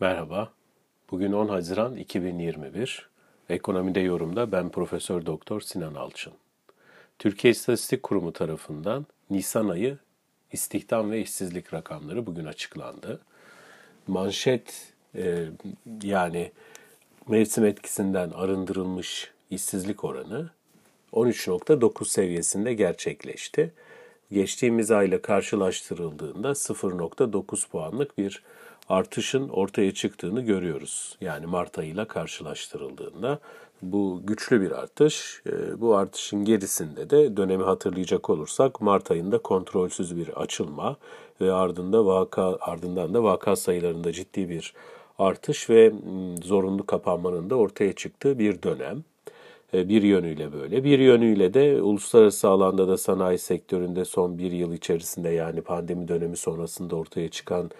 Merhaba. Bugün 10 Haziran 2021. Ekonomide yorumda ben Profesör Doktor Sinan Alçın. Türkiye İstatistik Kurumu tarafından Nisan ayı istihdam ve işsizlik rakamları bugün açıklandı. Manşet e, yani mevsim etkisinden arındırılmış işsizlik oranı 13.9 seviyesinde gerçekleşti. Geçtiğimiz ayla karşılaştırıldığında 0.9 puanlık bir artışın ortaya çıktığını görüyoruz. Yani Mart ayıyla karşılaştırıldığında bu güçlü bir artış. Ee, bu artışın gerisinde de dönemi hatırlayacak olursak Mart ayında kontrolsüz bir açılma ve ardında vaka ardından da vaka sayılarında ciddi bir artış ve zorunlu kapanmanın da ortaya çıktığı bir dönem. Ee, bir yönüyle böyle. Bir yönüyle de uluslararası alanda da sanayi sektöründe son bir yıl içerisinde yani pandemi dönemi sonrasında ortaya çıkan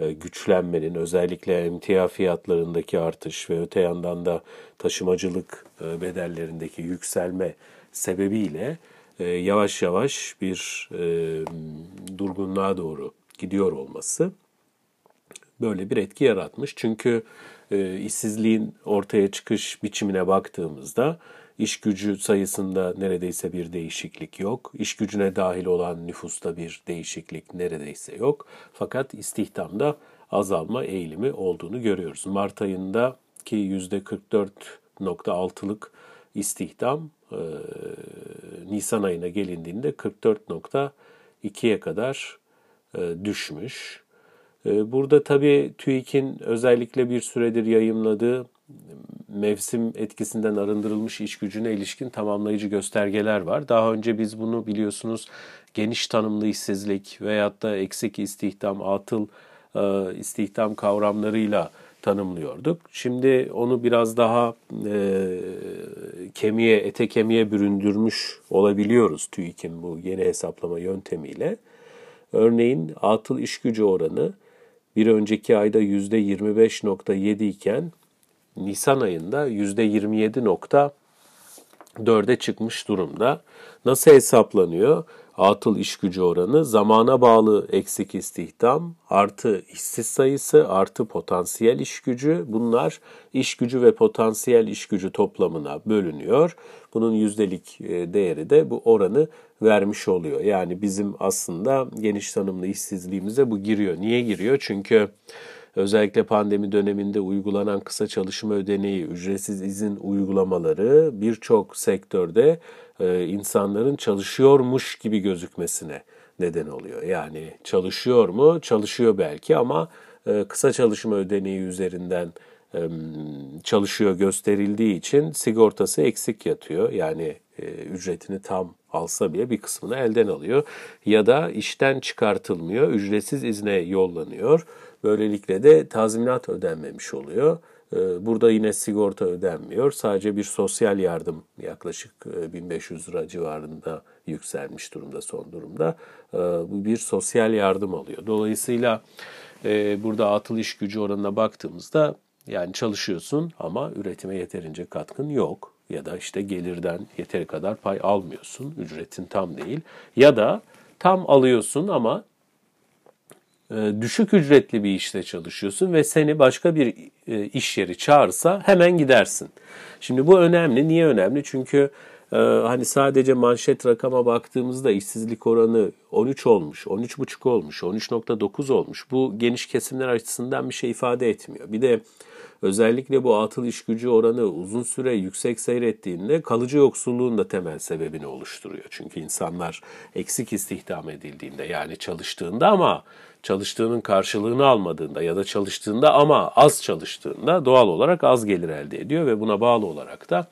e, güçlenmenin özellikle emtia fiyatlarındaki artış ve öte yandan da taşımacılık e, bedellerindeki yükselme sebebiyle e, yavaş yavaş bir durgunluğa doğru gidiyor olması böyle bir etki yaratmış. Çünkü işsizliğin ortaya çıkış biçimine baktığımızda İş gücü sayısında neredeyse bir değişiklik yok. İş gücüne dahil olan nüfusta bir değişiklik neredeyse yok. Fakat istihdamda azalma eğilimi olduğunu görüyoruz. Mart ayında ki %44.6'lık istihdam e, Nisan ayına gelindiğinde 44.2'ye kadar e, düşmüş. E, burada tabii TÜİK'in özellikle bir süredir yayımladığı mevsim etkisinden arındırılmış iş gücüne ilişkin tamamlayıcı göstergeler var. Daha önce biz bunu biliyorsunuz geniş tanımlı işsizlik veyahut da eksik istihdam, atıl e, istihdam kavramlarıyla tanımlıyorduk. Şimdi onu biraz daha e, kemiğe, ete kemiğe büründürmüş olabiliyoruz TÜİK'in bu yeni hesaplama yöntemiyle. Örneğin atıl iş gücü oranı bir önceki ayda %25.7 iken Nisan ayında %27.4'e çıkmış durumda. Nasıl hesaplanıyor? Atıl iş gücü oranı zamana bağlı eksik istihdam artı işsiz sayısı artı potansiyel iş gücü bunlar iş gücü ve potansiyel iş gücü toplamına bölünüyor. Bunun yüzdelik e, değeri de bu oranı vermiş oluyor. Yani bizim aslında geniş tanımlı işsizliğimize bu giriyor. Niye giriyor? Çünkü Özellikle pandemi döneminde uygulanan kısa çalışma ödeneği, ücretsiz izin uygulamaları birçok sektörde e, insanların çalışıyormuş gibi gözükmesine neden oluyor. Yani çalışıyor mu? Çalışıyor belki ama e, kısa çalışma ödeneği üzerinden çalışıyor gösterildiği için sigortası eksik yatıyor. Yani e, ücretini tam alsa bile bir kısmını elden alıyor. Ya da işten çıkartılmıyor, ücretsiz izne yollanıyor. Böylelikle de tazminat ödenmemiş oluyor. Ee, burada yine sigorta ödenmiyor. Sadece bir sosyal yardım yaklaşık 1500 e, lira civarında yükselmiş durumda son durumda. Ee, bu bir sosyal yardım alıyor. Dolayısıyla e, burada atıl iş gücü oranına baktığımızda yani çalışıyorsun ama üretime yeterince katkın yok. Ya da işte gelirden yeteri kadar pay almıyorsun. Ücretin tam değil. Ya da tam alıyorsun ama düşük ücretli bir işte çalışıyorsun ve seni başka bir e, iş yeri çağırsa hemen gidersin. Şimdi bu önemli. Niye önemli? Çünkü e, hani sadece manşet rakama baktığımızda işsizlik oranı 13 olmuş, 13,5 olmuş, 13.9 olmuş. Bu geniş kesimler açısından bir şey ifade etmiyor. Bir de özellikle bu atıl iş gücü oranı uzun süre yüksek seyrettiğinde kalıcı yoksulluğun da temel sebebini oluşturuyor. Çünkü insanlar eksik istihdam edildiğinde yani çalıştığında ama çalıştığının karşılığını almadığında ya da çalıştığında ama az çalıştığında doğal olarak az gelir elde ediyor ve buna bağlı olarak da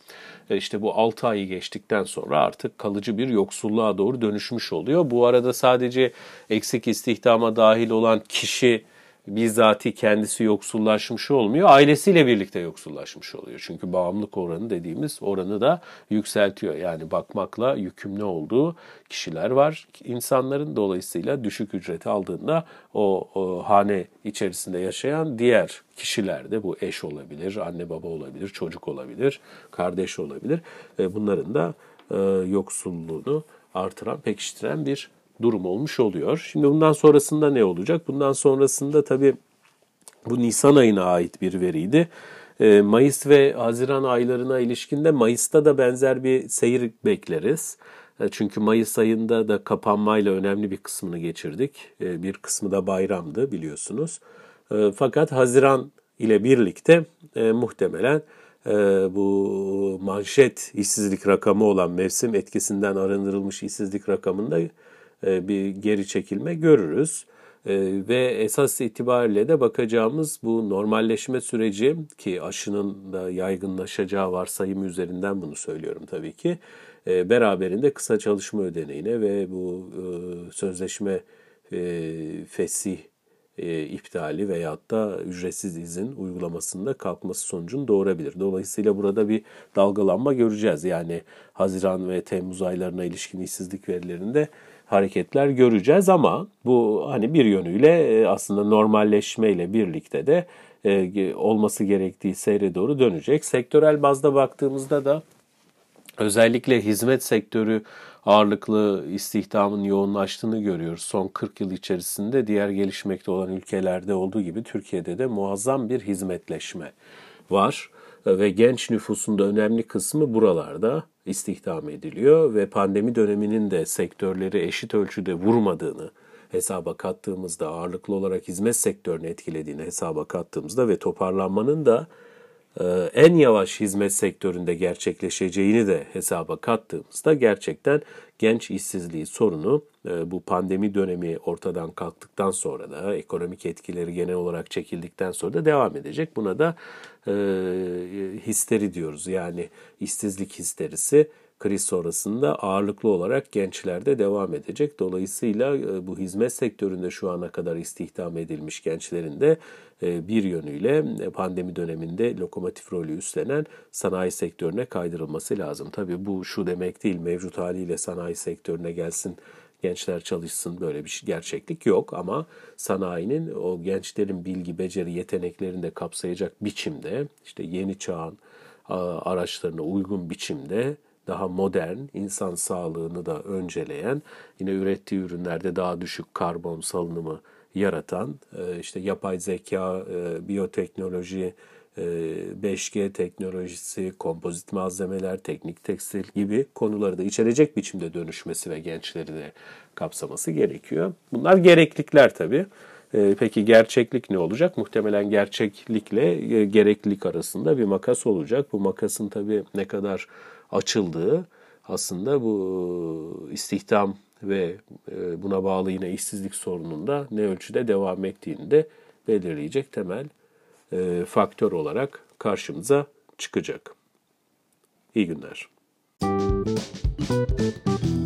e, işte bu 6 ayı geçtikten sonra artık kalıcı bir yoksulluğa doğru dönüşmüş oluyor. Bu arada sadece eksik istihdama dahil olan kişi bizzati kendisi yoksullaşmış olmuyor, ailesiyle birlikte yoksullaşmış oluyor. Çünkü bağımlılık oranı dediğimiz oranı da yükseltiyor. Yani bakmakla yükümlü olduğu kişiler var. İnsanların dolayısıyla düşük ücreti aldığında o, o hane içerisinde yaşayan diğer kişiler de bu eş olabilir, anne baba olabilir, çocuk olabilir, kardeş olabilir. Bunların da e, yoksulluğunu artıran, pekiştiren bir durum olmuş oluyor. Şimdi bundan sonrasında ne olacak? Bundan sonrasında tabii Bu Nisan ayına ait bir veriydi. Ee, Mayıs ve Haziran aylarına ilişkinde Mayıs'ta da benzer bir seyir bekleriz. Ee, çünkü Mayıs ayında da kapanmayla önemli bir kısmını geçirdik. Ee, bir kısmı da bayramdı biliyorsunuz. Fakat Haziran ile birlikte e, muhtemelen e, bu manşet işsizlik rakamı olan mevsim etkisinden arındırılmış işsizlik rakamında bir geri çekilme görürüz. Ee, ve esas itibariyle de bakacağımız bu normalleşme süreci ki aşının da yaygınlaşacağı varsayım üzerinden bunu söylüyorum tabii ki. E, beraberinde kısa çalışma ödeneğine ve bu e, sözleşme e, fesih e, iptali veyahut da ücretsiz izin uygulamasında kalkması sonucunu doğurabilir. Dolayısıyla burada bir dalgalanma göreceğiz. Yani Haziran ve Temmuz aylarına ilişkin işsizlik verilerinde hareketler göreceğiz ama bu hani bir yönüyle e, aslında normalleşmeyle birlikte de e, olması gerektiği seyre doğru dönecek. Sektörel bazda baktığımızda da özellikle hizmet sektörü ağırlıklı istihdamın yoğunlaştığını görüyoruz. Son 40 yıl içerisinde diğer gelişmekte olan ülkelerde olduğu gibi Türkiye'de de muazzam bir hizmetleşme var ve genç nüfusun da önemli kısmı buralarda istihdam ediliyor. Ve pandemi döneminin de sektörleri eşit ölçüde vurmadığını hesaba kattığımızda ağırlıklı olarak hizmet sektörünü etkilediğini hesaba kattığımızda ve toparlanmanın da en yavaş hizmet sektöründe gerçekleşeceğini de hesaba kattığımızda gerçekten genç işsizliği sorunu e, bu pandemi dönemi ortadan kalktıktan sonra da ekonomik etkileri genel olarak çekildikten sonra da devam edecek. Buna da e, histeri diyoruz. Yani işsizlik histerisi kriz sonrasında ağırlıklı olarak gençlerde devam edecek. Dolayısıyla e, bu hizmet sektöründe şu ana kadar istihdam edilmiş gençlerin de e, bir yönüyle e, pandemi döneminde lokomotif rolü üstlenen sanayi sektörüne kaydırılması lazım. Tabii bu şu demek değil mevcut haliyle sanayi sektörüne gelsin gençler çalışsın böyle bir şey, gerçeklik yok ama sanayinin o gençlerin bilgi, beceri, yeteneklerini de kapsayacak biçimde işte yeni çağın araçlarına uygun biçimde daha modern, insan sağlığını da önceleyen, yine ürettiği ürünlerde daha düşük karbon salınımı yaratan, e, işte yapay zeka, e, biyoteknoloji, 5G e, teknolojisi, kompozit malzemeler, teknik tekstil gibi konuları da içerecek biçimde dönüşmesi ve gençleri de kapsaması gerekiyor. Bunlar gereklikler tabii. Peki gerçeklik ne olacak? Muhtemelen gerçeklikle gereklilik arasında bir makas olacak. Bu makasın tabii ne kadar açıldığı aslında bu istihdam ve e, buna bağlı yine işsizlik sorununda ne ölçüde devam ettiğini de belirleyecek temel e, faktör olarak karşımıza çıkacak. İyi günler. Müzik